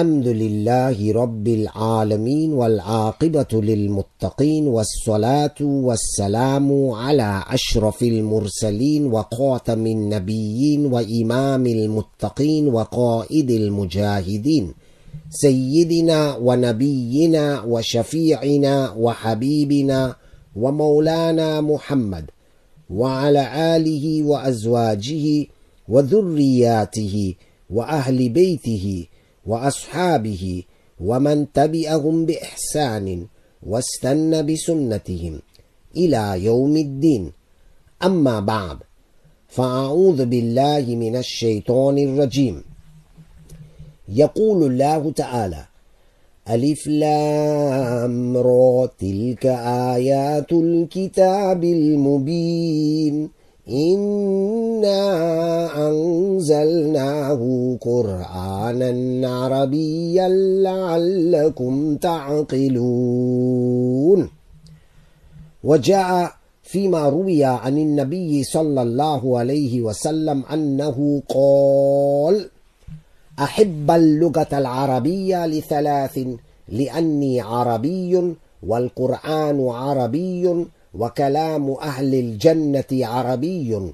الحمد لله رب العالمين والعاقبة للمتقين والصلاة والسلام على أشرف المرسلين وخاتم النبيين وإمام المتقين وقائد المجاهدين سيدنا ونبينا وشفيعنا وحبيبنا ومولانا محمد وعلى آله وأزواجه وذرياته وأهل بيته وأصحابه ومن تبعهم بإحسان واستنى بسنتهم إلى يوم الدين. أما بعد فأعوذ بالله من الشيطان الرجيم. يقول الله تعالى ألف لام را تلك آيات الكتاب المبين. إنا أنزلناه قرآنا عربيا لعلكم تعقلون وجاء فيما روي عن النبي صلى الله عليه وسلم أنه قال أحب اللغة العربية لثلاث لأني عربي والقرآن عربي وكلام أهل الجنة عربي.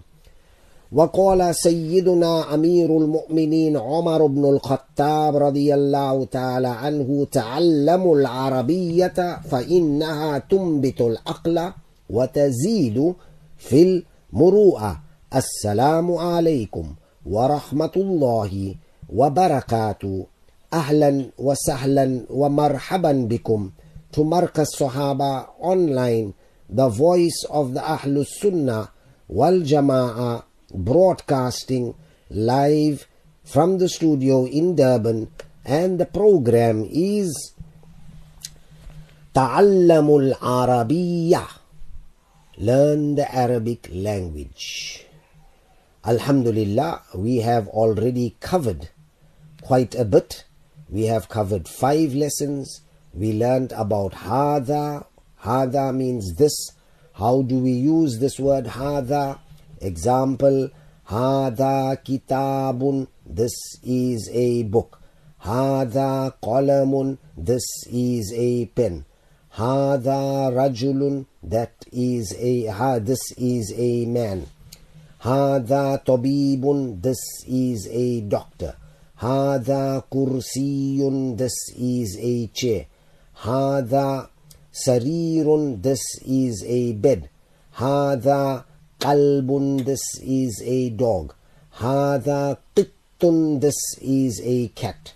وقال سيدنا أمير المؤمنين عمر بن الخطاب رضي الله تعالى عنه تعلموا العربية فإنها تنبت العقل وتزيد في المروءة. السلام عليكم ورحمة الله وبركاته. أهلا وسهلا ومرحبا بكم. To Marcus Sahaba online the voice of the Ahlus Sunnah wal Jama'ah broadcasting live from the studio in Durban and the program is Ta'allamul Arabiyyah Learn the Arabic language. Alhamdulillah, we have already covered quite a bit. We have covered five lessons. We learned about Hada, Hada means this. How do we use this word Hada? Example, Hada kitabun, this is a book. Hada qalamun, this is a pen. Hada rajulun, that is a, ha, this is a man. Hada tabibun, this is a doctor. Hada kursiyun, this is a chair. Hada Sarirun, this is a bed. Hada qalbun, this is a dog. Hada qittun, this is a cat.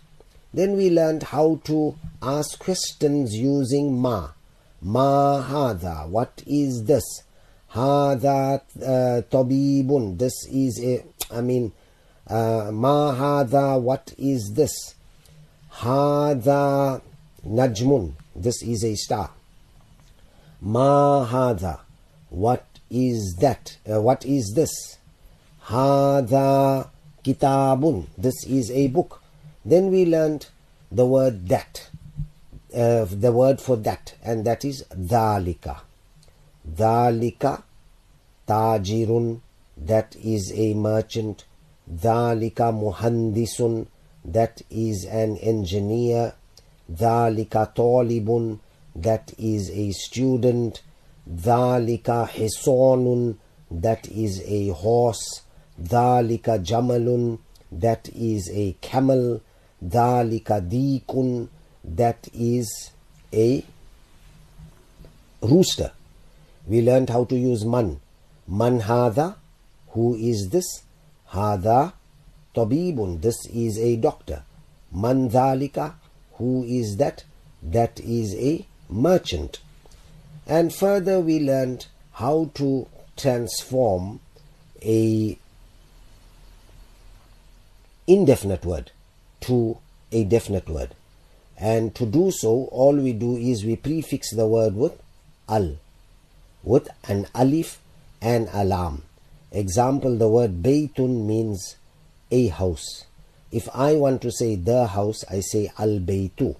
Then we learned how to ask questions using ma. Ma hada, what is this? Hada uh, tabibun, this is a, I mean, uh, ma hada, what is this? Hada najmun, this is a star. Ma hada. What is that? Uh, what is this? Hada kitabun. This is a book. Then we learned the word that. Uh, the word for that. And that is dhalika. Dhalika tajirun. That is a merchant. Dhalika muhandisun. That is an engineer. Dhalika talibun that is a student dhalika hisonun that is a horse dhalika jamalun that is a camel dhalika dikun that is a rooster. We learned how to use man. Man hada who is this? Hada tabibun this is a doctor. Man dhalika who is that? That is a merchant. And further, we learned how to transform a indefinite word to a definite word. And to do so, all we do is we prefix the word with al, with an alif and alam. Example, the word baytun means a house. If I want to say the house, I say al baytu.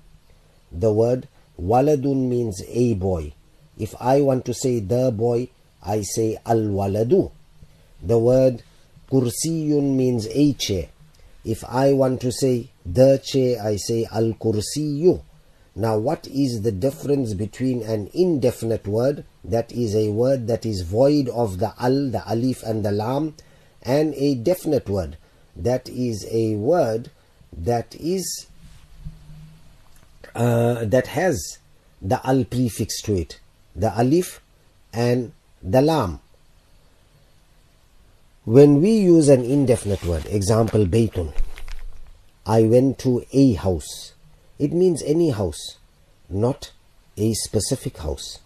The word Waladun means a boy. If I want to say the boy, I say al waladu. The word kursiyun means a chair. If I want to say the chair, I say al kursiyu. Now, what is the difference between an indefinite word, that is a word that is void of the al, the alif, and the lam, and a definite word, that is a word that is uh, that has the al prefix to it, the alif and the lam. When we use an indefinite word, example baytun, I went to a house. It means any house, not a specific house.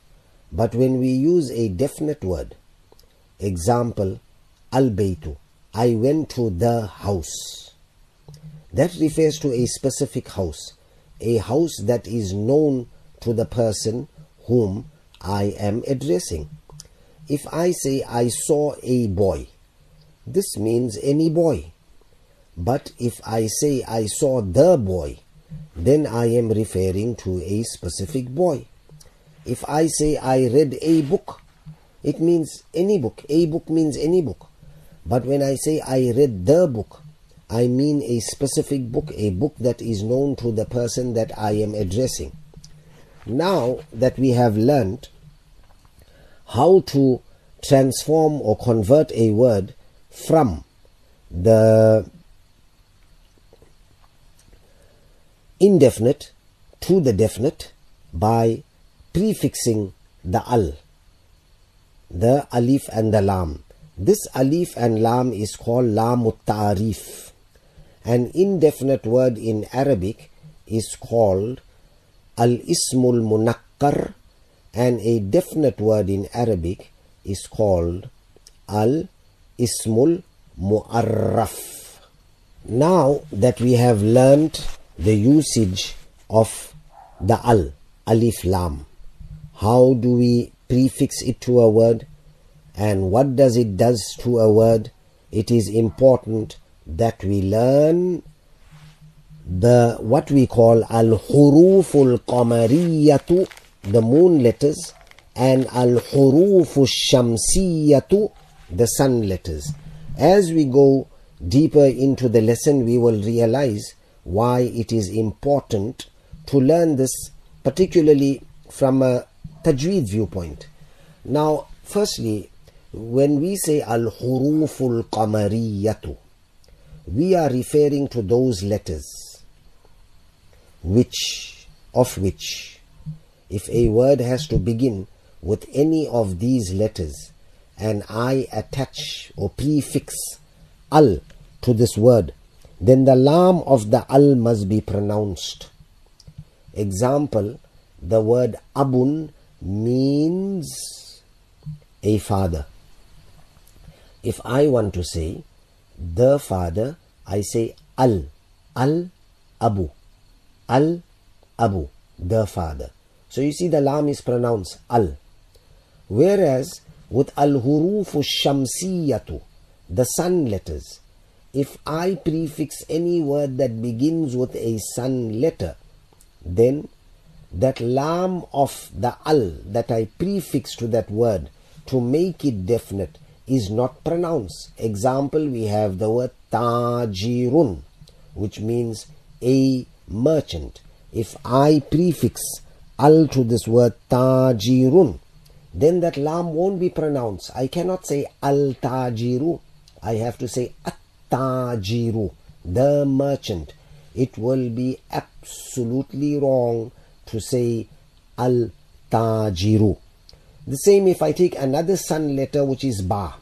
But when we use a definite word, example al baytu, I went to the house. That refers to a specific house, a house that is known to the person whom I am addressing. If I say I saw a boy, this means any boy. But if I say I saw the boy, then I am referring to a specific boy. If I say I read a book, it means any book. A book means any book. But when I say I read the book, I mean a specific book, a book that is known to the person that I am addressing. Now that we have learnt how to transform or convert a word from the indefinite to the definite by prefixing the al, the alif and the lam. This alif and lam is called lam tarif. An indefinite word in Arabic is called al ismul munakkar and a definite word in Arabic is called al ismul mu'arraf. Now that we have learnt the usage of the al, alif lam, how do we prefix it to a word and what does it does to a word? It is important that we learn the what we call al huruful qamariyatu the moon letters and al hurufu shamsiyatu the sun letters. As we go deeper into the lesson we will realize why it is important to learn this particularly from a tajweed viewpoint. Now firstly when we say al huruful qamariyatu we are referring to those letters which of which if a word has to begin with any of these letters and I attach or prefix al to this word then the lam of the al must be pronounced. Example the word abun means a father. If I want to say the father, I say al, al abu, al abu, the father. So you see the lam is pronounced al. Whereas with al hurufu shamsiyatu, the sun letters, if I prefix any word that begins with a sun letter, then that lam of the al that I prefix to that word to make it definite is not pronounced. Example, we have the word tajirun, which means a merchant. If I prefix al to this word tajirun, then that lam won't be pronounced. I cannot say al tajiru. I have to say at tajiru, the merchant. It will be absolutely wrong to say al tajiru. The same if I take another sun letter which is ba.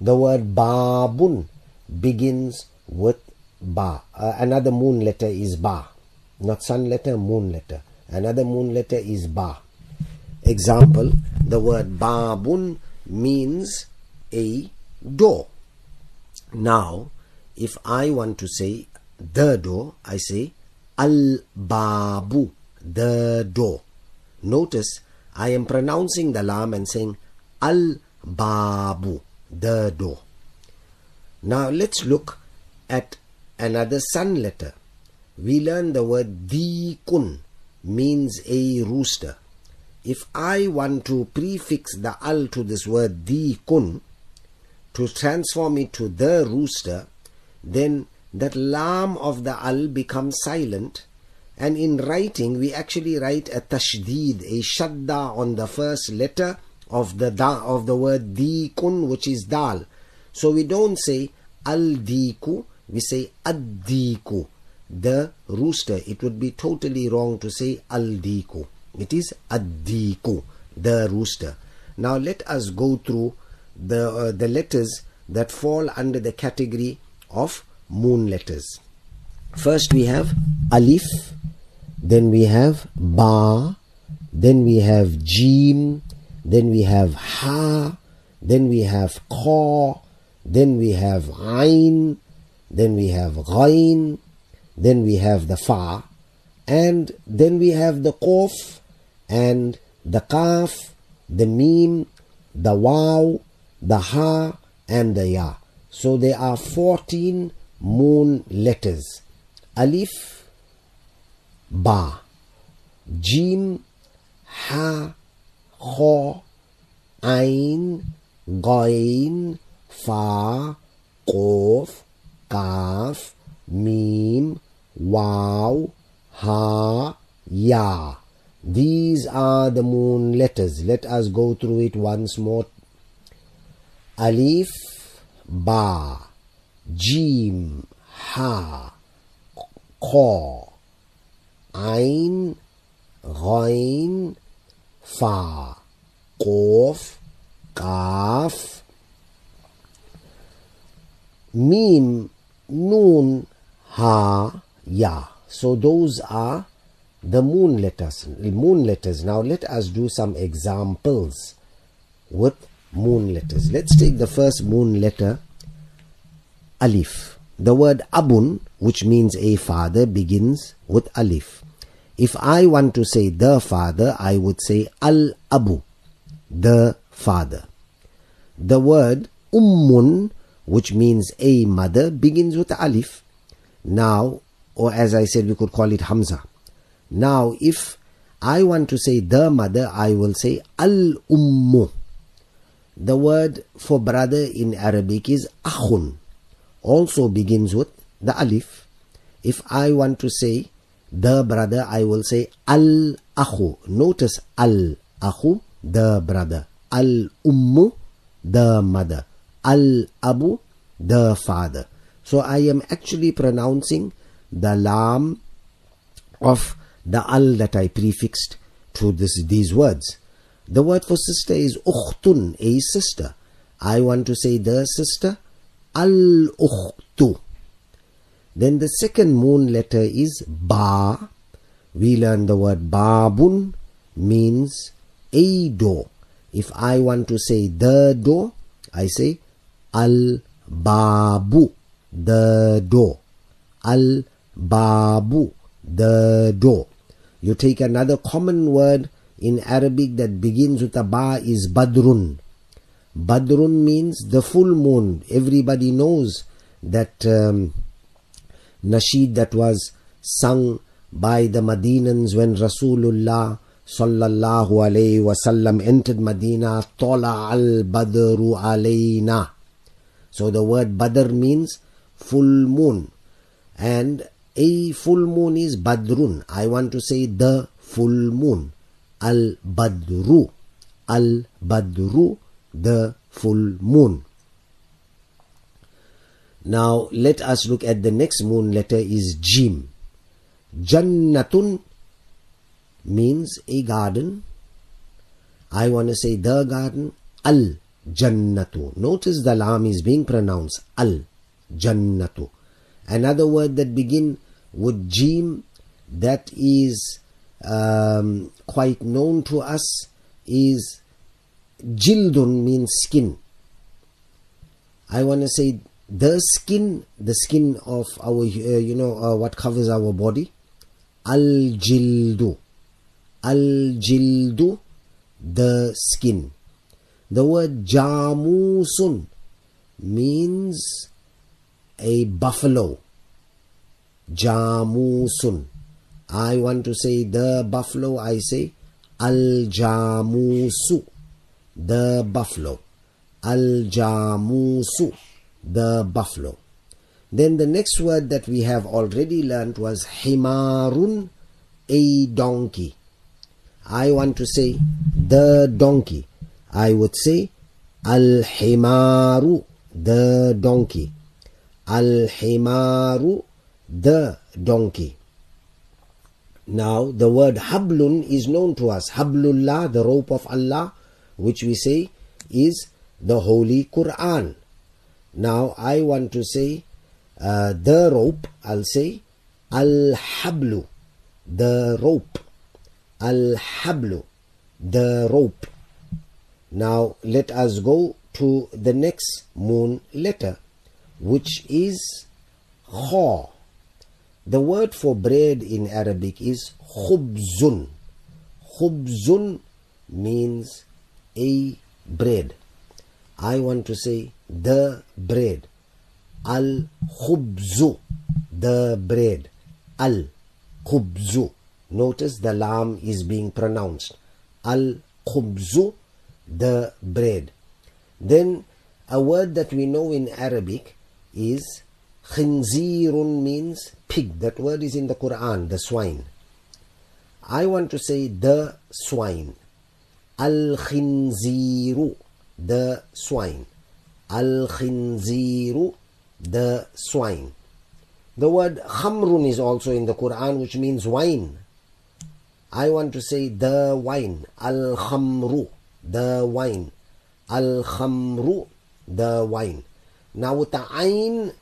The word babun begins with ba. Uh, another moon letter is ba. Not sun letter, moon letter. Another moon letter is ba. Example, the word babun means a door. Now, if I want to say the door, I say al babu, the door. Notice I am pronouncing the lam and saying al babu, the door. Now let's look at another sun letter. We learn the word kun means a rooster. If I want to prefix the al to this word kun to transform it to the rooster, then that lam of the al becomes silent and in writing we actually write a tashdeed, a shadda on the first letter of the da, of the word dikun which is dal. So we don't say al diku, we say ad diku, the rooster. It would be totally wrong to say al diku. It is ad diku, the rooster. Now let us go through the uh, the letters that fall under the category of moon letters. First we have alif, then we have ba, then we have jim, then we have ha, then we have kha, then we have ain, then we have ghain, then we have the fa, and then we have the qaf, and the kaf, the mim, the waw, the ha, and the ya. So there are 14 moon letters. Alif, ba, jim, ha, kha, ain, ghain, fa, qaf, kaf, mim, waw, ha, ya. These are the moon letters. Let us go through it once more. Alif, ba, jim, ha, kha, ain, ghain, fa, qaf, kaf, mim, noon, ha, ya. So those are the moon letters. Moon letters. Now let us do some examples with moon letters. Let's take the first moon letter, alif. The word abun, which means a father, begins with alif. If I want to say the father, I would say al abu, the father. The word ummun, which means a mother, begins with alif. Now, or as I said, we could call it hamza. Now, if I want to say the mother, I will say al ummu. The word for brother in Arabic is akhun. Also begins with the alif. If I want to say the brother, I will say al akhu. Notice al akhu, the brother. Al ummu, the mother. Al abu, the father. So I am actually pronouncing the lam of the al that I prefixed to this, these words. The word for sister is ukhtun, a sister. I want to say the sister, al ukhtu. Then the second moon letter is ba. We learn the word babun means a door. If I want to say the door, I say al babu, the door. Al babu, the door. You take another common word in Arabic that begins with a ba is badrun. Badrun means the full moon. Everybody knows that um, nasheed that was sung by the Madinans when Rasulullah sallallahu alayhi wasallam entered Medina. Tola al badru alayna. So the word badr means full moon, and a full moon is badrun. I want to say the full moon. Al badru. Al badru, the full moon. Now let us look at the next moon letter is Jim. Jannatun means a garden. I want to say the garden. Al Jannatu. Notice the lam is being pronounced Al Jannatu. Another word that begin with Jim that is um, quite known to us is Jildun means skin. I want to say the skin, the skin of our, uh, you know, uh, what covers our body. Al Jildu. Al Jildu, the skin. The word Jamusun means a buffalo. Jamusun. I want to say the buffalo, I say Al Jamusu, the buffalo. Al Jamusu, the buffalo. Then the next word that we have already learnt was himarun, a donkey. I want to say the donkey. I would say al himaru, the donkey. Al himaru, the donkey. Now the word hablun is known to us. Hablullah, the rope of Allah, which we say is the Holy Quran. Now I want to say uh, the rope, I'll say al hablu, the rope. Al hablu, the rope. Now let us go to the next moon letter, which is kha. The word for bread in Arabic is khubzun. Khubzun means a bread. I want to say the bread. Al khubzu, the bread. Al khubzu. Notice the lam is being pronounced. Al khubzu, the bread. Then a word that we know in Arabic is khinzirun means pig. That word is in the Quran, the swine. I want to say the swine. Al khinziru, the swine. Al khinziru, the swine. The word khamrun is also in the Quran, which means wine. I want to say the wine. Al khamru, the wine. Al khamru, the wine. Now with the ain,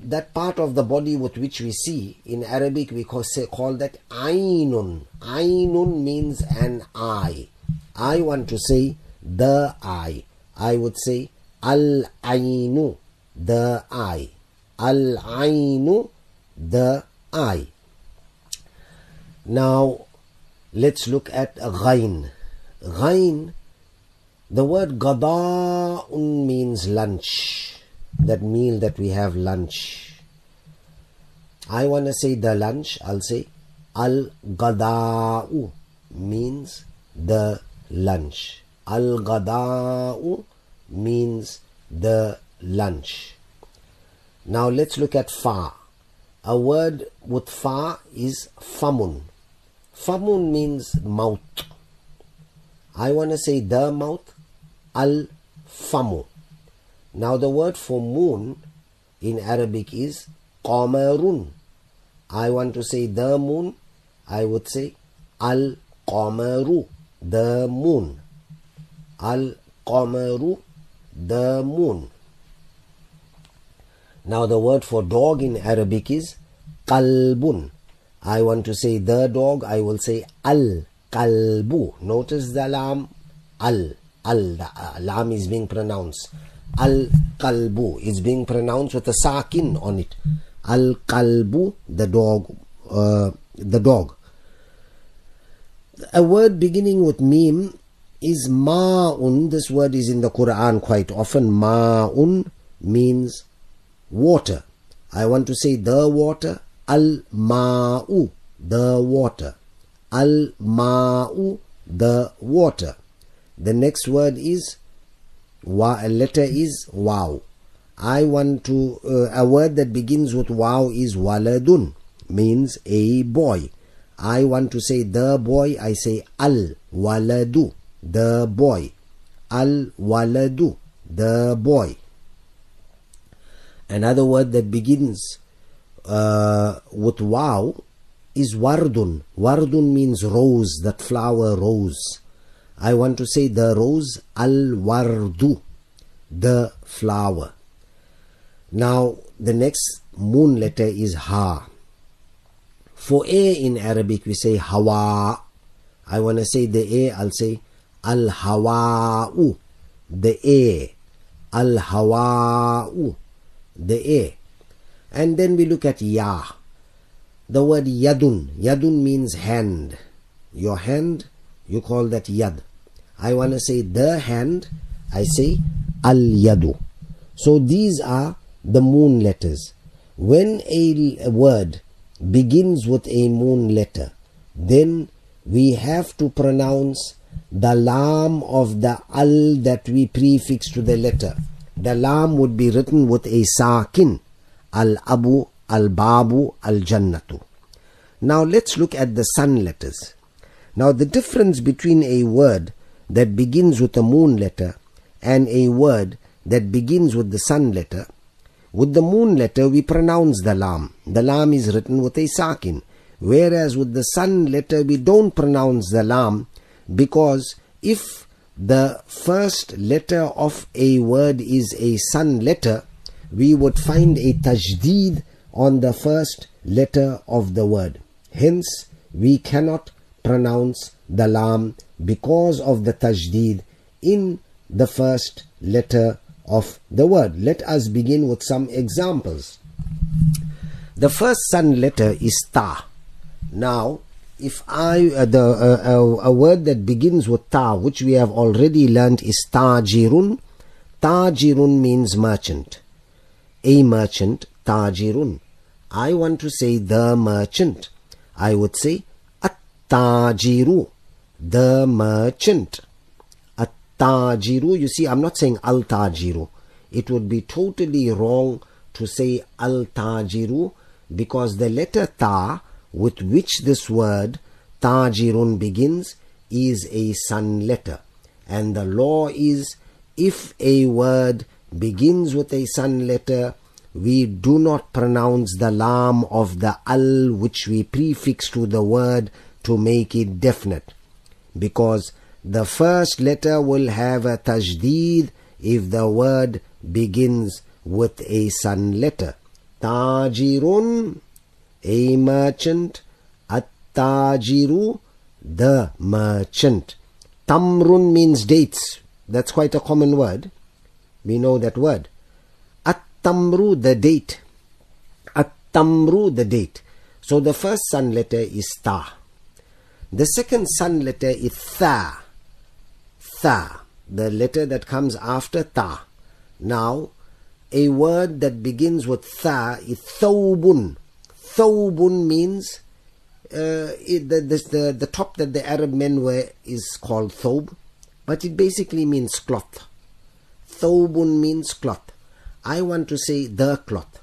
that part of the body with which we see, in Arabic we call, say, call that ainun. Ainun means an eye. I want to say the eye. I would say al ainu, the eye. Al ainu, the eye. Now let's look at ghain. Ghain, the word gada'un means lunch. That meal that we have lunch. I want to say the lunch, I'll say al gada'u means the lunch. Al gada'u means the lunch. Now let's look at fa. A word with fa is famun. Famun means mouth. I want to say the mouth, al famu. Now the word for moon in Arabic is qamarun. I want to say the moon, I would say al qamaru, the moon. Al qamaru, the moon. Now the word for dog in Arabic is qalbun. I want to say the dog, I will say al qalbu. Notice the lam al. Al, the uh, lam is being pronounced. Al qalbu is being pronounced with a sakin on it. Al qalbu, the dog, uh, the dog. A word beginning with mim is ma'un. This word is in the Quran quite often. Ma'un means water. I want to say the water. Al ma'u, the water. Al ma'u, the water. The next word is wa, a letter is wow. I want to uh, a word that begins with wow is waladun means a boy. I want to say the boy. I say al waladu the boy. Al waladu the boy. Another word that begins uh, with wow is wardun. Wardun means rose, that flower rose. I want to say the rose al wardu, the flower. Now the next moon letter is ha. For a in Arabic we say hawa. I want to say the a, I'll say al hawa'u, the a. Al hawa'u, the a. And then we look at ya. The word yadun. Yadun means hand. Your hand, you call that yad. I want to say the hand, I say al yadu. So these are the moon letters. When a word begins with a moon letter, then we have to pronounce the lam of the al that we prefix to the letter. The lam would be written with a sakin. al-abu, al-babu, al-jannatu. Now let's look at the sun letters. Now the difference between a word that begins with a moon letter and a word that begins with the sun letter. With the moon letter we pronounce the lam. The lam is written with a sakin. Whereas with the sun letter we don't pronounce the lam because if the first letter of a word is a sun letter, we would find a tashdeed on the first letter of the word. Hence, we cannot pronounce the lam because of the tashdeed in the first letter of the word. Let us begin with some examples. The first sun letter is ta. Now, if I uh, the uh, uh, a word that begins with ta, which we have already learned, is tajirun. Tajirun means merchant. A merchant, tajirun. I want to say the merchant. I would say at-tajiru, the merchant. At-tajiru, you see, I'm not saying al-tajiru. It would be totally wrong to say al-tajiru because the letter ta with which this word tajirun begins is a sun letter. And the law is if a word begins with a sun letter, we do not pronounce the lam of the al which we prefix to the word to make it definite because the first letter will have a tashdeed if the word begins with a sun letter tajirun a merchant at-tajiru the merchant tamrun means dates that's quite a common word we know that word At-tamru, the date. At-tamru the date. So the first sun letter is ta. The second sun letter is tha. Tha. The letter that comes after ta. Now, a word that begins with tha is thawbun. Thawbun means uh, it, the, the, the top that the Arab men wear is called thawb, but it basically means cloth. Thawbun means cloth. I want to say the cloth.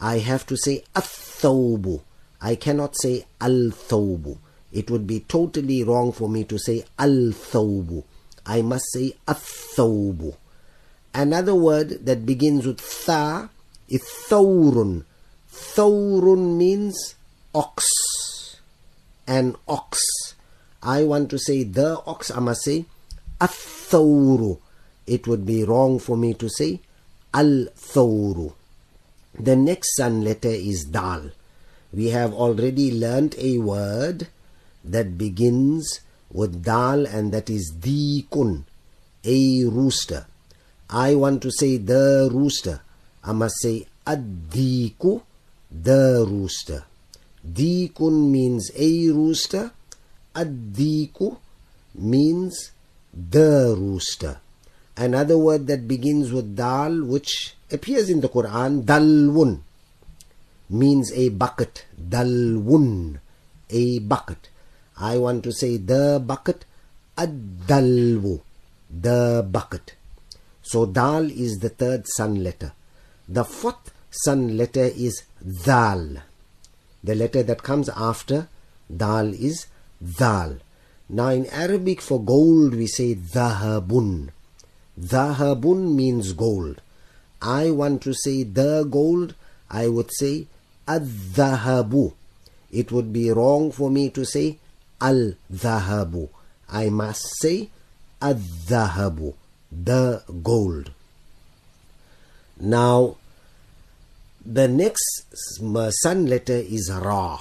I have to say athawbu. I cannot say al thawbu. It would be totally wrong for me to say al thawbu. I must say athawbu. Another word that begins with tha is thawrun. Thawrun means ox. An ox. I want to say the ox. I must say athawru. It would be wrong for me to say al-thawru. The next sun letter is dal. We have already learnt a word that begins with dal and that is the dikun, a rooster. I want to say the rooster. I must say ad-diku, the rooster. Dikun means a rooster. Ad-diku means the rooster. Another word that begins with dal, which appears in the Quran, dalwun, means a bucket. Dalwun, a bucket. I want to say the bucket, ad-dalwu, the bucket. So dal is the third sun letter. The fourth sun letter is dal. The letter that comes after dal is dal. Now in Arabic for gold we say dhahabun. Dhahabun means gold. I want to say the gold, I would say ad-dhahabu. It would be wrong for me to say al-dhahabu. I must say ad-dhahabu, the gold. Now, the next sun letter is Ra.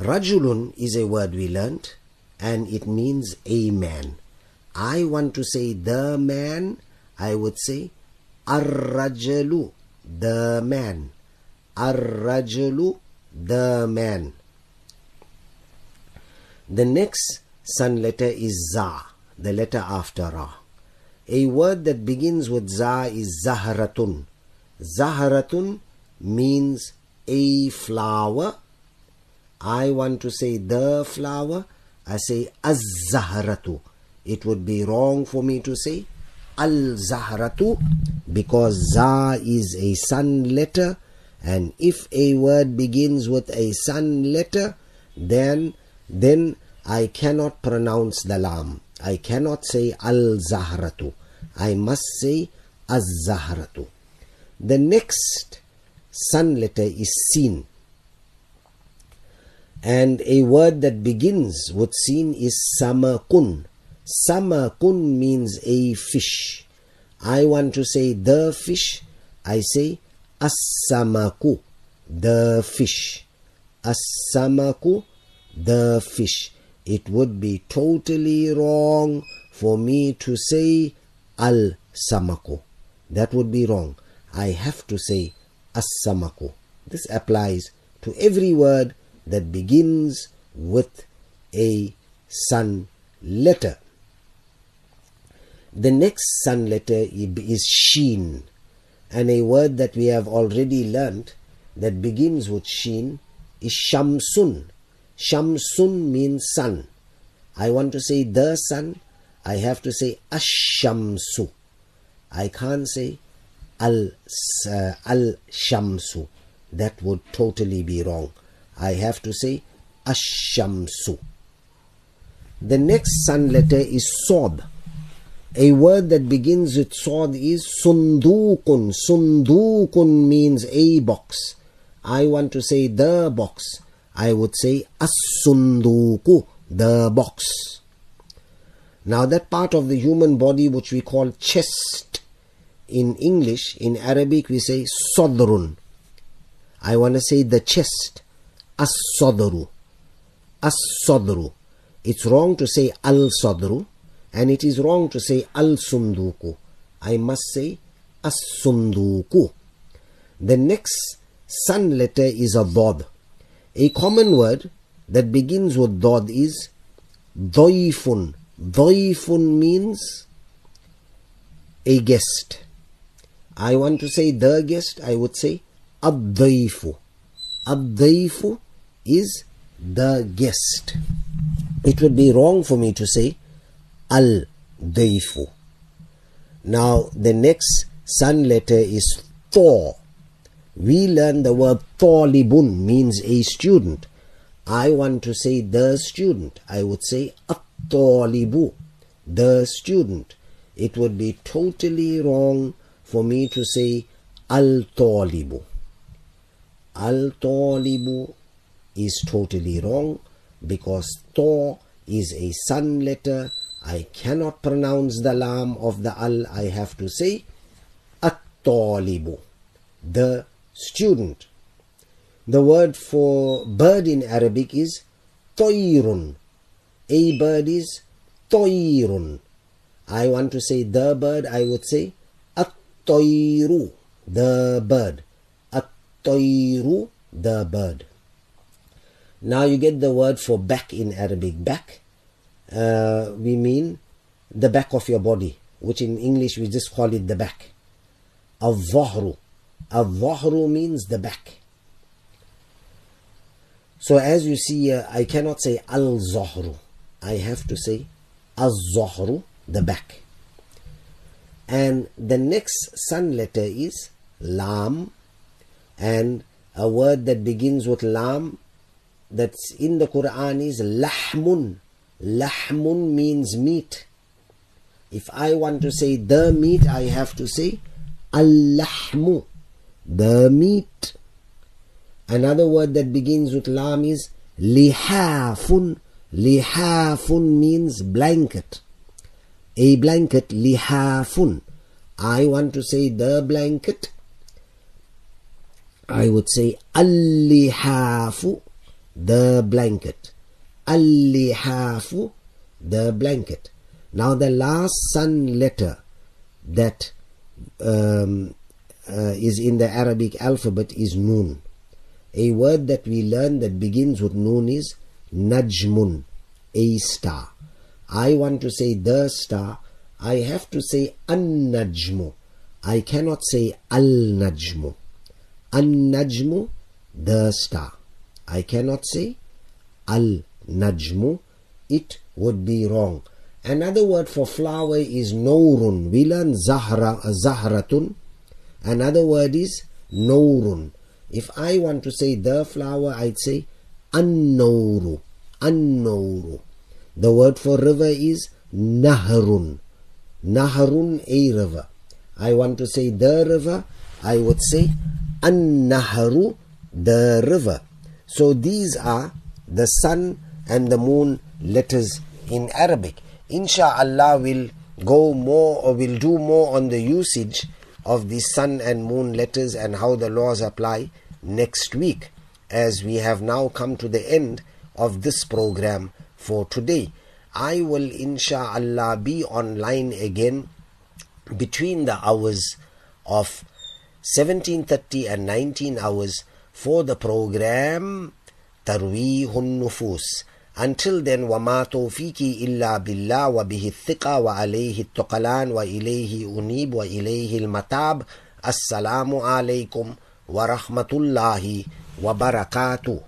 Rajulun is a word we learnt and it means a man. I want to say the man, I would say ar-rajulu, the man. Ar-rajulu, the man. The next sun letter is za, the letter after ra. A word that begins with za is zaharatun. Zaharatun means a flower. I want to say the flower. I say az-zaharatu it would be wrong for me to say al-zahratu because za is a sun letter and if a word begins with a sun letter then then I cannot pronounce the lam. I cannot say al-zahratu. I must say az-zahratu. The next sun letter is sin. And a word that begins with sin is samakun. Samakun means a fish. I want to say the fish. I say as-samaku, the fish. As-samaku, the fish. It would be totally wrong for me to say al-samaku. That would be wrong. I have to say as-samaku. This applies to every word that begins with a sun letter. The next sun letter is sheen, and a word that we have already learnt that begins with sheen is shamsun. Shamsun means sun. I want to say the sun, I have to say ashamsu. I can't say al uh. That would totally be wrong. I have to say ashamsu. The next sun letter is sod. A word that begins with sod is sundukun. Sundukun means a box. I want to say the box. I would say as-sunduku, the box. Now that part of the human body which we call chest in English, in Arabic we say sodrun. I want to say the chest, as-sodru, as-sodru. It's wrong to say al-sodru and it is wrong to say al-sunduku. I must say as-sunduku. The next sun letter is a dod. A common word that begins with dod is doifun. Doifun means a guest. I want to say the guest, I would say ad-daifu. Ad-daifu is the guest. It would be wrong for me to say al-daifu. Now the next sun letter is Thor. We learn the word Thalibun means a student. I want to say the student. I would say at-talibu, the student. It would be totally wrong for me to say al-talibu. Al-talibu is totally wrong because Thor is a sun letter. I cannot pronounce the lam of the al. I have to say at-talibu, the student. The word for bird in Arabic is toirun. A bird is toirun. I want to say the bird, I would say at-toiru, the bird. At-toiru, the bird. Now you get the word for back in Arabic. Back, uh, we mean the back of your body, which in English we just call it the back. Al-Zahru. Al-Zahru means the back. So as you see, uh, I cannot say Al-Zahru. I have to say Al-Zahru, the back. And the next sun letter is Lam. And a word that begins with Lam that's in the Quran is Lahmun. Lahmun means meat. If I want to say the meat, I have to say Al-Lahmu, the meat. Another word that begins with lam is lihafun. Lihafun means blanket. A blanket, lihafun. I want to say the blanket. I would say al-lihafu, the blanket. Al-lihafu, the blanket. Now the last sun letter that um, uh, is in the Arabic alphabet is Nun. A word that we learn that begins with Nun is Najmun, a star. I want to say the star. I have to say An Najmu. I cannot say Al Najmu. An Najmu, the star. I cannot say Al Najmu. It would be wrong. Another word for flower is nourun. We learn zahra, zahratun. Another word is nourun. If I want to say the flower, I'd say annouru. Annouru. The word for river is naharun. Naharun, a river. I want to say the river, I would say an-naharu, the river. So these are the sun and the moon letters in Arabic. Insha'Allah we'll go more or we'll do more on the usage of the sun and moon letters and how the laws apply next week as we have now come to the end of this program for today. I will insha'Allah be online again between the hours of 17:30 and 19 hours for the program Tarweehun Nufus. Until then, وما توفيقي إلا بالله وبه الثقة وعليه التقلان وإليه أنيب وإليه المتاب. السلام عليكم ورحمة الله وبركاته.